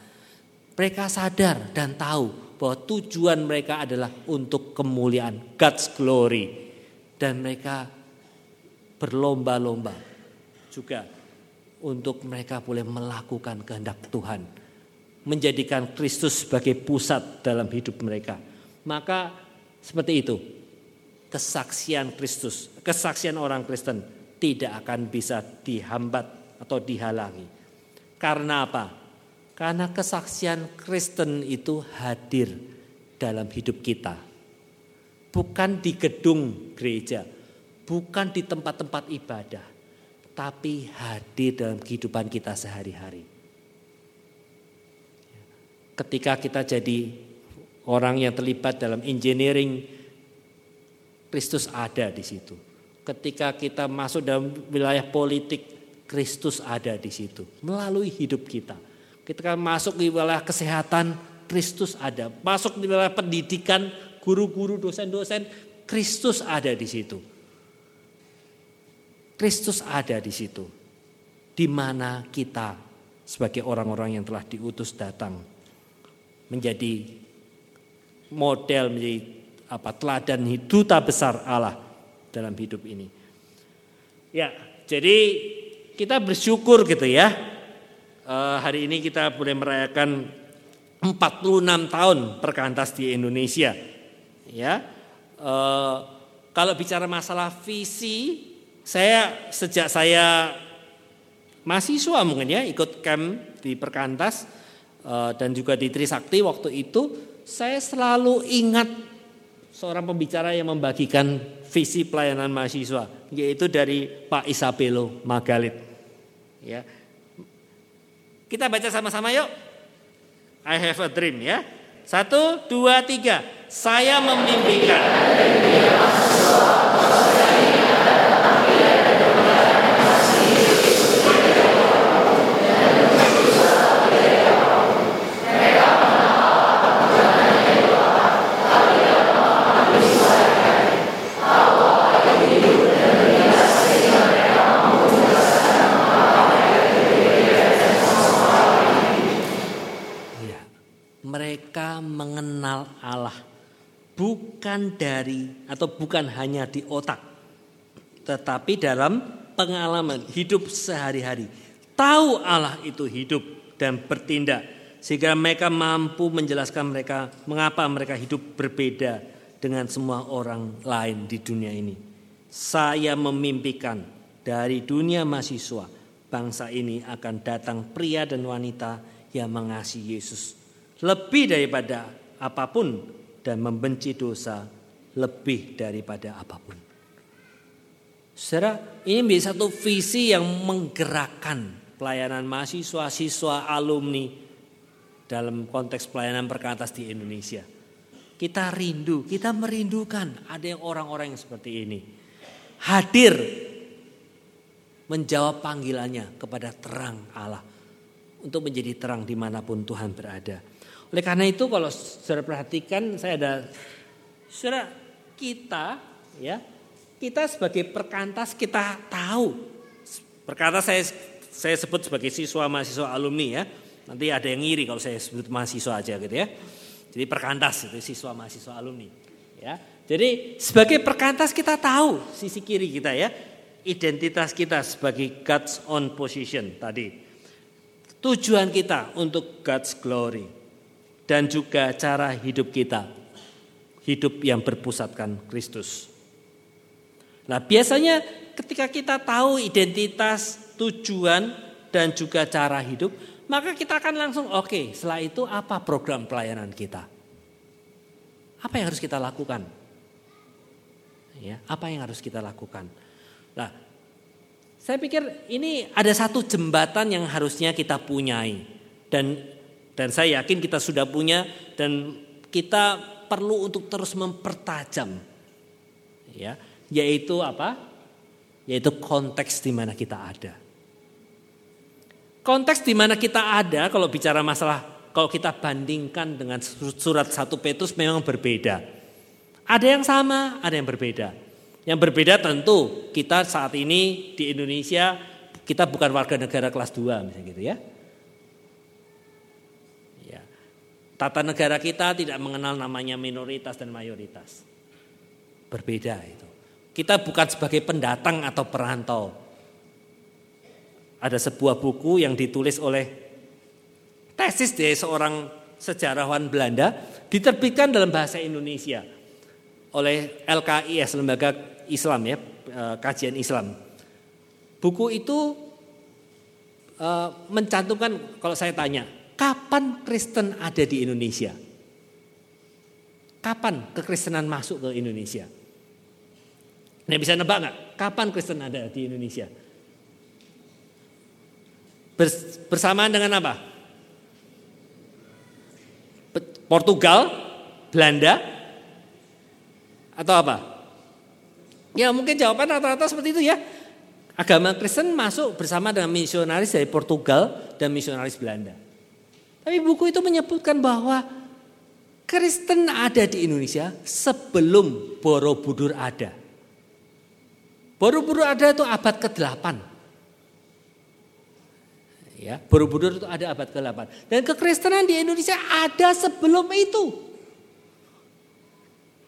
Mereka sadar dan tahu bahwa tujuan mereka adalah untuk kemuliaan God's glory dan mereka berlomba-lomba juga untuk mereka boleh melakukan kehendak Tuhan. Menjadikan Kristus sebagai pusat dalam hidup mereka. Maka seperti itu. Kesaksian Kristus, kesaksian orang Kristen tidak akan bisa dihambat atau dihalangi. Karena apa? Karena kesaksian Kristen itu hadir dalam hidup kita. Bukan di gedung gereja, bukan di tempat-tempat ibadah, tapi hadir dalam kehidupan kita sehari-hari. Ketika kita jadi orang yang terlibat dalam engineering, Kristus ada di situ. Ketika kita masuk dalam wilayah politik, Kristus ada di situ melalui hidup kita. Ketika masuk di wilayah kesehatan, Kristus ada. Masuk di wilayah pendidikan, guru-guru, dosen-dosen, Kristus ada di situ. Kristus ada di situ. Di mana kita sebagai orang-orang yang telah diutus datang menjadi model menjadi apa teladan duta besar Allah dalam hidup ini. Ya, jadi kita bersyukur gitu ya. E, hari ini kita boleh merayakan 46 tahun perkantas di Indonesia. Ya. E, kalau bicara masalah visi saya sejak saya mahasiswa mungkin ya ikut camp di Perkantas eh, dan juga di Trisakti waktu itu saya selalu ingat seorang pembicara yang membagikan visi pelayanan mahasiswa yaitu dari Pak Isabelo Magalit. Ya. Kita baca sama-sama yuk. I have a dream ya. Satu, dua, tiga. Saya memimpikan. bukan dari atau bukan hanya di otak, tetapi dalam pengalaman hidup sehari-hari. Tahu Allah itu hidup dan bertindak sehingga mereka mampu menjelaskan mereka mengapa mereka hidup berbeda dengan semua orang lain di dunia ini. Saya memimpikan dari dunia mahasiswa bangsa ini akan datang pria dan wanita yang mengasihi Yesus lebih daripada apa pun dan membenci dosa lebih daripada apa pun. Saudara, ini menjadi satu visi yang menggerakkan pelayanan mahasiswa, siswa, alumni dalam konteks pelayanan perkantas di Indonesia. Kita rindu, kita merindukan ada yang orang-orang yang seperti ini. Hadir menjawab panggilannya kepada terang Allah. Untuk menjadi terang di mana pun Tuhan berada. Oleh karena itu kalau saudara perhatikan saya ada saudara kita ya. Kita sebagai perkantas kita tahu. Perkantas saya saya sebut sebagai siswa mahasiswa alumni ya. Nanti ada yang ngiri kalau saya sebut mahasiswa aja gitu ya. Jadi perkantas itu siswa mahasiswa alumni ya. Jadi sebagai perkantas kita tahu sisi kiri kita ya. Identitas kita sebagai God's own position tadi. Tujuan kita untuk God's glory. Dan juga cara hidup kita. Hidup yang berpusatkan Kristus. Nah, biasanya ketika kita tahu identitas, tujuan dan juga cara hidup, maka kita akan langsung oke, okay, setelah itu apa program pelayanan kita? Apa yang harus kita lakukan? Ya, apa yang harus kita lakukan? Nah, saya pikir ini ada satu jembatan yang harusnya kita punyai dan Dan saya yakin kita sudah punya dan kita perlu untuk terus mempertajam. Ya, yaitu apa? Yaitu konteks di mana kita ada. Konteks di mana kita ada kalau bicara masalah kalau kita bandingkan dengan surat 1 Petrus memang berbeda. Ada yang sama, ada yang berbeda. Yang berbeda tentu kita saat ini di Indonesia kita bukan warga negara kelas 2 misalnya gitu ya. Tata negara kita tidak mengenal namanya minoritas dan mayoritas. Berbeda itu. Kita bukan sebagai pendatang atau perantau. Ada sebuah buku yang ditulis oleh tesis dari seorang sejarawan Belanda diterbitkan dalam bahasa Indonesia oleh LKIS lembaga Islam ya eh, kajian Islam. Buku itu uh, mencantumkan kalau saya tanya kapan Kristen ada di Indonesia? Kapan kekristenan masuk ke Indonesia? Nah bisa nebak nggak? Kapan Kristen ada di Indonesia? Bersamaan dengan apa? Portugal, Belanda, atau apa? Ya mungkin jawaban rata-rata seperti itu ya. Agama Kristen masuk bersama dengan misionaris dari Portugal dan misionaris Belanda. Tapi buku itu menyebutkan bahwa Kristen ada di Indonesia sebelum Borobudur ada. Borobudur ada itu abad ke-8. Ya, Borobudur itu ada abad ke-8. Dan kekristenan di Indonesia ada sebelum itu.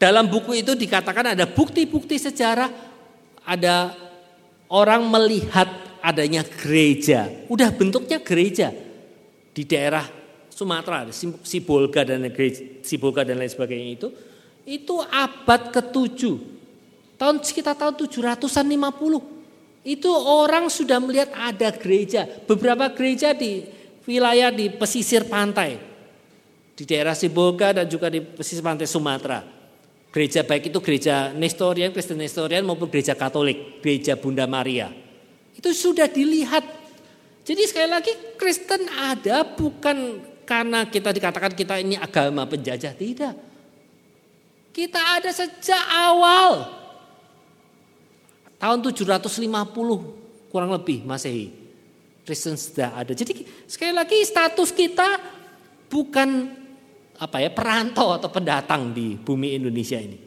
Dalam buku itu dikatakan ada bukti-bukti sejarah, ada orang melihat adanya gereja. Udah bentuknya gereja di daerah Sumatera, Sibolga dan Sibolga dan lain sebagainya itu. Itu abad ke-7. Tahun sekitar tahun 750 itu orang sudah melihat ada gereja, beberapa gereja di wilayah di pesisir pantai, di daerah Sibolga dan juga di pesisir pantai Sumatera. Gereja baik itu gereja Nestorian, Kristen Nestorian maupun gereja Katolik, gereja Bunda Maria. Itu sudah dilihat. Jadi sekali lagi Kristen ada bukan karena kita dikatakan kita ini agama penjajah, tidak. Kita ada sejak awal tahun 750 kurang lebih Masehi. Kristen sudah ada. Jadi sekali lagi status kita bukan apa ya perantau atau pendatang di bumi Indonesia ini.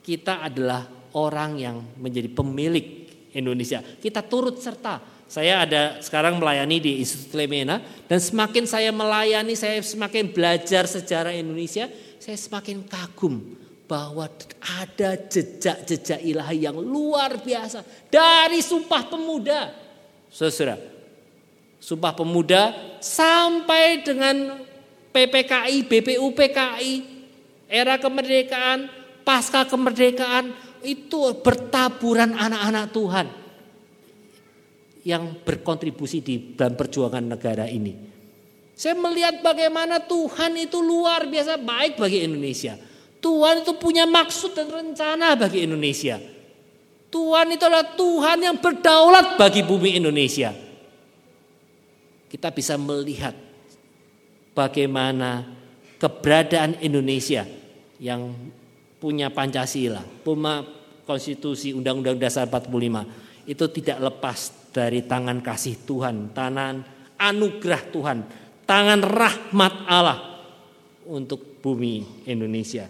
Kita adalah orang yang menjadi pemilik Indonesia. Kita turut serta. Saya ada sekarang melayani di Institut Lemena dan semakin saya melayani, saya semakin belajar sejarah Indonesia, saya semakin kagum bahwa ada jejak-jejak ilahi yang luar biasa dari Sumpah Pemuda. Saudara, Sumpah Pemuda sampai dengan PPKI, BPUPKI, era kemerdekaan, pasca kemerdekaan itu bertaburan anak-anak Tuhan yang berkontribusi di dalam perjuangan negara ini. Saya melihat bagaimana Tuhan itu luar biasa baik bagi Indonesia. Tuhan itu punya maksud dan rencana bagi Indonesia. Tuhan itu adalah Tuhan yang berdaulat bagi bumi Indonesia. Kita bisa melihat bagaimana keberadaan Indonesia yang punya Pancasila, punya konstitusi Undang-Undang Dasar 45 itu tidak lepas dari tangan kasih Tuhan, tangan anugerah Tuhan, tangan rahmat Allah untuk bumi Indonesia.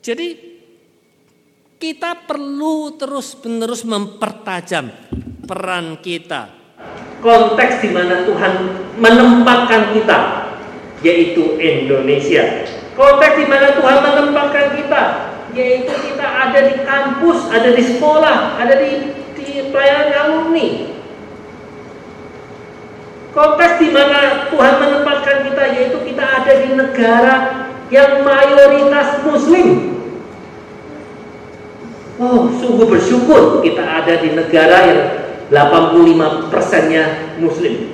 Jadi kita perlu terus-menerus mempertajam peran kita. Konteks di mana Tuhan menempatkan kita yaitu Indonesia. Konteks di mana Tuhan menempatkan kita yaitu kita ada di kampus, ada di sekolah, ada di, di pelayanan alumni. Konteks di mana Tuhan menempatkan kita yaitu kita ada di negara yang mayoritas muslim Oh, sungguh bersyukur kita ada di negara yang 85 persennya muslim.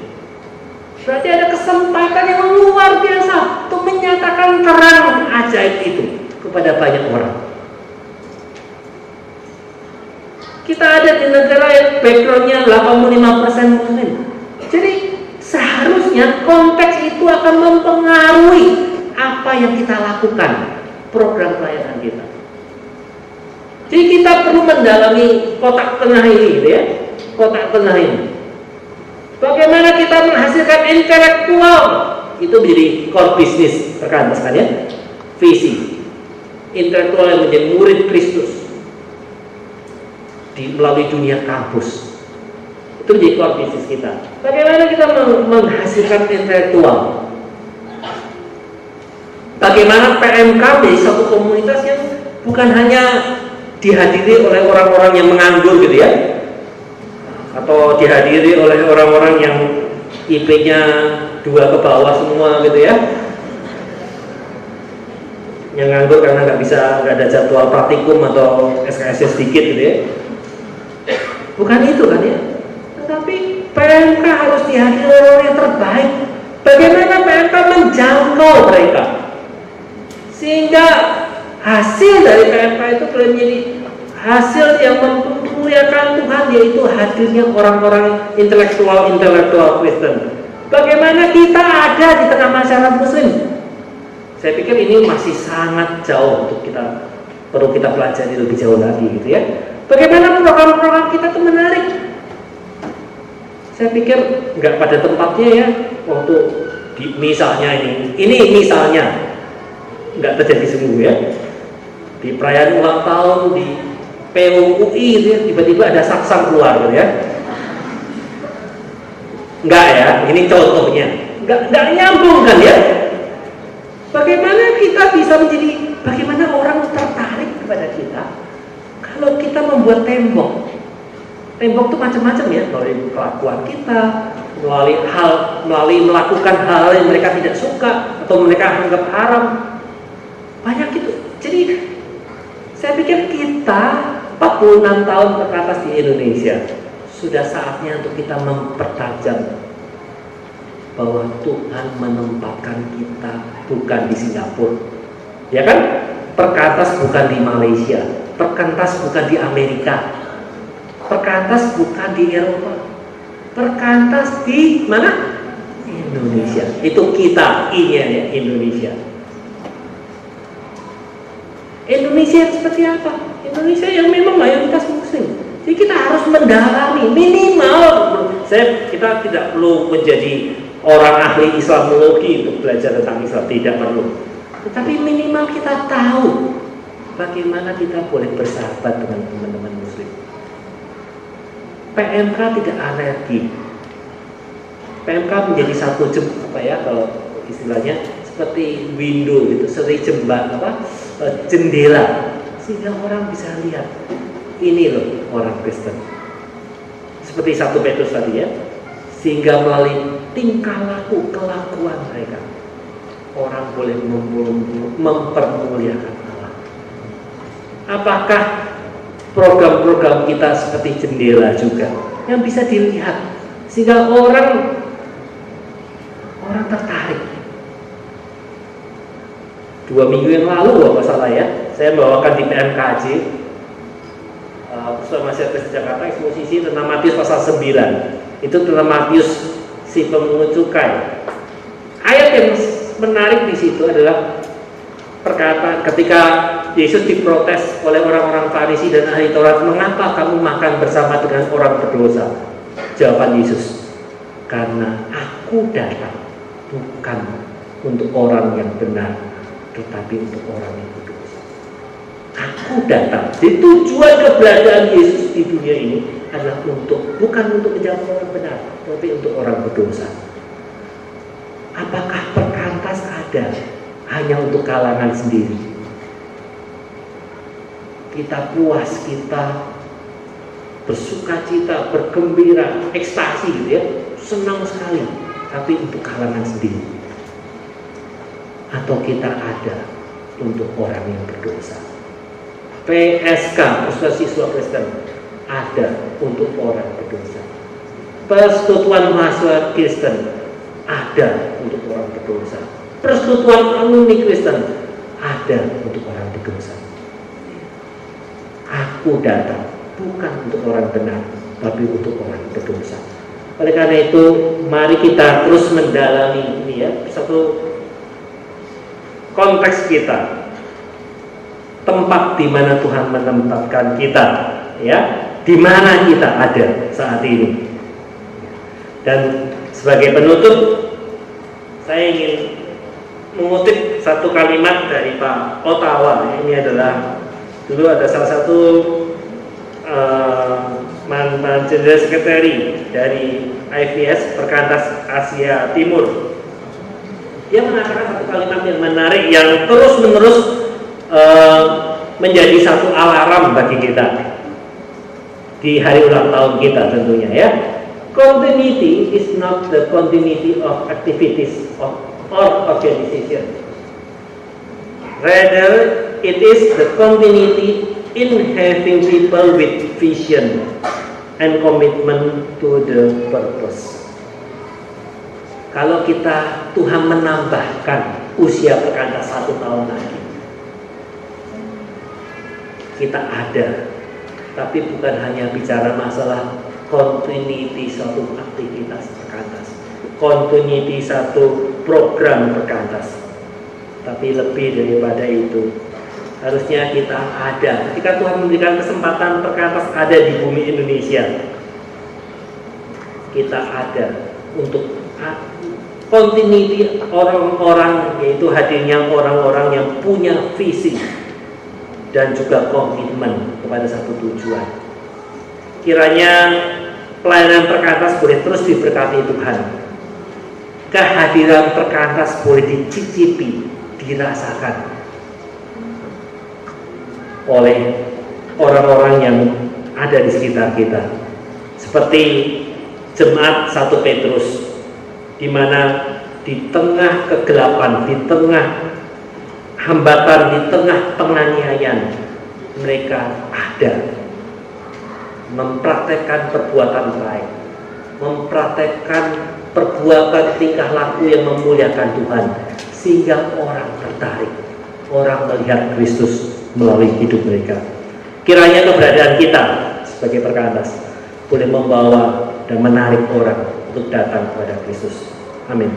Berarti ada kesempatan yang luar biasa untuk menyatakan terang ajaib itu kepada banyak orang. Kita ada di negara yang backgroundnya 85% muslim. Jadi seharusnya konteks itu akan mempengaruhi apa yang kita lakukan, program pelayanan kita. Jadi kita perlu mendalami kotak tengah ini, gitu ya, kotak tengah ini. Bagaimana kita menghasilkan intelektual itu menjadi core bisnis rekan ya, visi intelektual yang menjadi murid Kristus di melalui dunia kampus itu menjadi core bisnis kita. Bagaimana kita menghasilkan intelektual? Bagaimana PMK satu komunitas yang bukan hanya dihadiri oleh orang-orang yang menganggur gitu ya, atau dihadiri oleh orang-orang yang IP-nya dua ke bawah semua gitu ya, yang nganggur karena nggak bisa nggak ada jadwal praktikum atau SKS sedikit gitu ya bukan itu kan ya? Tetapi PMK harus dihadiri orang yang terbaik. Bagaimana PMK menjangkau mereka? Sehingga hasil dari PMK itu menjadi hasil yang memuliakan Tuhan yaitu hadirnya orang-orang intelektual-intelektual Kristen. Bagaimana kita ada di tengah masyarakat muslim? Saya pikir ini masih sangat jauh untuk kita perlu kita pelajari lebih jauh lagi gitu ya. Bagaimana program-program kita itu menarik? Saya pikir nggak pada tempatnya ya waktu di, misalnya ini, ini misalnya nggak terjadi sungguh ya. Di perayaan ulang tahun di PUI gitu ya, tiba-tiba ada saksang keluar gitu ya. Enggak ya, ini contohnya. Enggak, enggak nyambung kan ya. Bagaimana kita bisa menjadi bagaimana orang tertarik kepada kita kalau kita membuat tembok? Tembok itu macam-macam ya, melalui kelakuan kita, melalui hal, melalui melakukan hal yang mereka tidak suka atau mereka anggap haram. Banyak itu. Jadi saya pikir kita 46 tahun ke di Indonesia sudah saatnya untuk kita mempertajam bahwa Tuhan menempatkan kita bukan di Singapura. Ya kan? Perkantas bukan di Malaysia, perkantas bukan di Amerika, perkantas bukan di Eropa, perkantas di mana? Indonesia. Itu kita, ini ya Indonesia. Indonesia seperti apa? Indonesia yang memang mayoritas muslim. Jadi kita harus mendalami minimal saya kita tidak perlu menjadi orang ahli Islamologi untuk belajar tentang Islam tidak perlu. Tetapi minimal kita tahu bagaimana kita boleh bersahabat dengan teman-teman Muslim. PMK tidak alergi. PMK menjadi satu jem, apa ya kalau istilahnya seperti window itu seperti jembatan apa e, jendela sehingga orang bisa lihat ini loh orang Kristen seperti satu Petrus tadi ya sehingga melalui tingkah laku kelakuan mereka orang boleh mempermuliakan. Apakah program-program kita seperti jendela juga yang bisa dilihat sehingga orang orang tertarik. Dua minggu yang lalu kalau salah ya, saya bawakan di PMKJ uh, masih di Jakarta eksposisi tentang Matius pasal 9 itu dalam Matius si pemungut cukai. Ayat yang menarik di situ adalah perkataan ketika Yesus diprotes oleh orang-orang Farisi dan ahli Taurat, "Mengapa kamu makan bersama dengan orang berdosa?" Jawaban Yesus, "Karena aku datang bukan untuk orang yang benar, tetapi untuk orang yang berdosa." Aku datang. Jadi tujuan keberadaan Yesus di dunia ini adalah untuk bukan untuk menjawab orang benar, tapi untuk orang berdosa. Apakah perkantas ada hanya untuk kalangan sendiri? Kita puas, kita bersuka cita, bergembira, ekstasi gitu ya, senang sekali, tapi untuk kalangan sendiri. Atau kita ada untuk orang yang berdosa. PSK, Persatuan Siswa Kristen, ada untuk orang berdosa. Persekutuan mahasiswa Kristen ada untuk orang berdosa. Persekutuan alumni Kristen ada untuk orang berdosa. Aku datang bukan untuk orang benar, tapi untuk orang berdosa. Oleh karena itu, mari kita terus mendalami ini ya, satu konteks kita, tempat di mana Tuhan menempatkan kita, ya, di mana kita ada saat ini. Dan sebagai penutup, saya ingin mengutip satu kalimat dari Pak Ottawa. Ini adalah dulu ada salah satu uh, mantan Jenderal Sekretari dari IVS Perkantas Asia Timur. Dia mengatakan satu kalimat yang menarik yang terus-menerus uh, menjadi satu alarm bagi kita di hari ulang tahun kita tentunya ya. Continuity is not the continuity of activities of or organization. Rather, it is the continuity in having people with vision and commitment to the purpose. Kalau kita Tuhan menambahkan usia perkantas satu tahun lagi, kita ada, tapi bukan hanya bicara masalah continuity suatu aktivitas perkantas, continuity satu program perkantas. Tapi lebih daripada itu, harusnya kita ada. Ketika Tuhan memberikan kesempatan perkantas ada di bumi Indonesia, kita ada untuk continuity orang-orang yaitu hadirnya orang-orang yang punya visi dan juga komitmen kepada satu tujuan. Kiranya pelayanan perkantas boleh terus diberkati Tuhan kehadiran perkantas boleh dicicipi, dirasakan oleh orang-orang yang ada di sekitar kita. Seperti jemaat satu Petrus, di mana di tengah kegelapan, di tengah hambatan, di tengah penganiayaan, mereka ada mempraktekkan perbuatan baik, mempraktekkan perbuatan tingkah laku yang memuliakan Tuhan sehingga orang tertarik orang melihat Kristus melalui hidup mereka. Kiranya keberadaan kita sebagai perkantas boleh membawa dan menarik orang untuk datang kepada Kristus. Amin.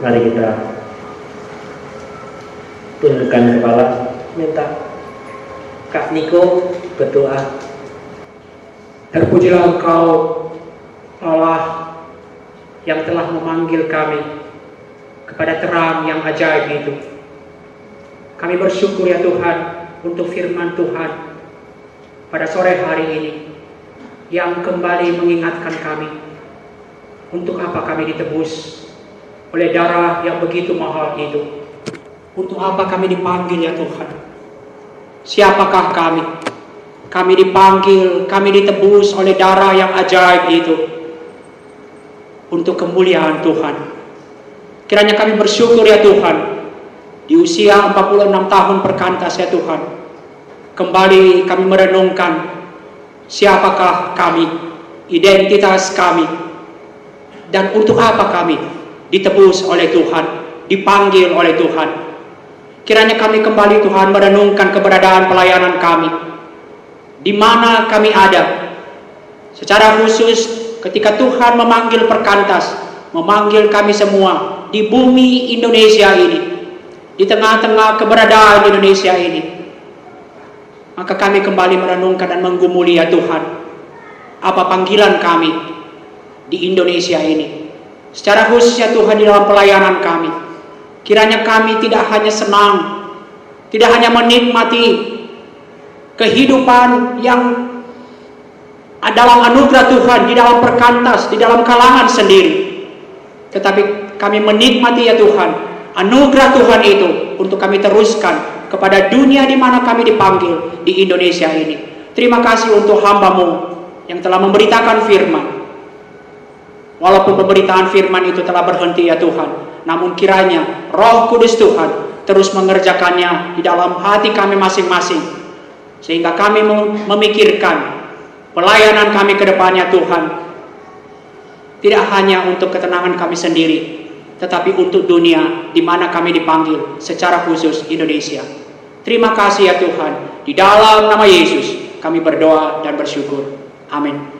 Mari kita tundukkan kepala minta Kak Niko berdoa. Terpujilah Engkau Allah yang telah memanggil kami kepada terang yang ajaib itu. Kami bersyukur ya Tuhan untuk firman Tuhan pada sore hari ini yang kembali mengingatkan kami untuk apa kami ditebus oleh darah yang begitu mahal itu. Untuk apa kami dipanggil ya Tuhan? Siapakah kami? Kami dipanggil, kami ditebus oleh darah yang ajaib itu untuk kemuliaan Tuhan. Kiranya kami bersyukur ya Tuhan, di usia 46 tahun perkantas ya Tuhan, kembali kami merenungkan siapakah kami, identitas kami, dan untuk apa kami ditebus oleh Tuhan, dipanggil oleh Tuhan. Kiranya kami kembali Tuhan merenungkan keberadaan pelayanan kami, di mana kami ada, secara khusus ketika Tuhan memanggil perkantas, memanggil kami semua di bumi Indonesia ini, di tengah-tengah keberadaan Indonesia ini, maka kami kembali merenungkan dan menggumuli ya Tuhan, apa panggilan kami di Indonesia ini. Secara khusus ya Tuhan di dalam pelayanan kami, kiranya kami tidak hanya senang, tidak hanya menikmati kehidupan yang dalam anugerah Tuhan, di dalam perkantas, di dalam kalangan sendiri. Tetapi kami menikmati ya Tuhan, anugerah Tuhan itu untuk kami teruskan kepada dunia di mana kami dipanggil di Indonesia ini. Terima kasih untuk hambamu yang telah memberitakan firman. Walaupun pemberitaan firman itu telah berhenti ya Tuhan, namun kiranya roh kudus Tuhan terus mengerjakannya di dalam hati kami masing-masing. Sehingga kami memikirkan pelayanan kami ke depannya Tuhan tidak hanya untuk ketenangan kami sendiri tetapi untuk dunia di mana kami dipanggil secara khusus Indonesia. Terima kasih ya Tuhan. Di dalam nama Yesus kami berdoa dan bersyukur. Amin.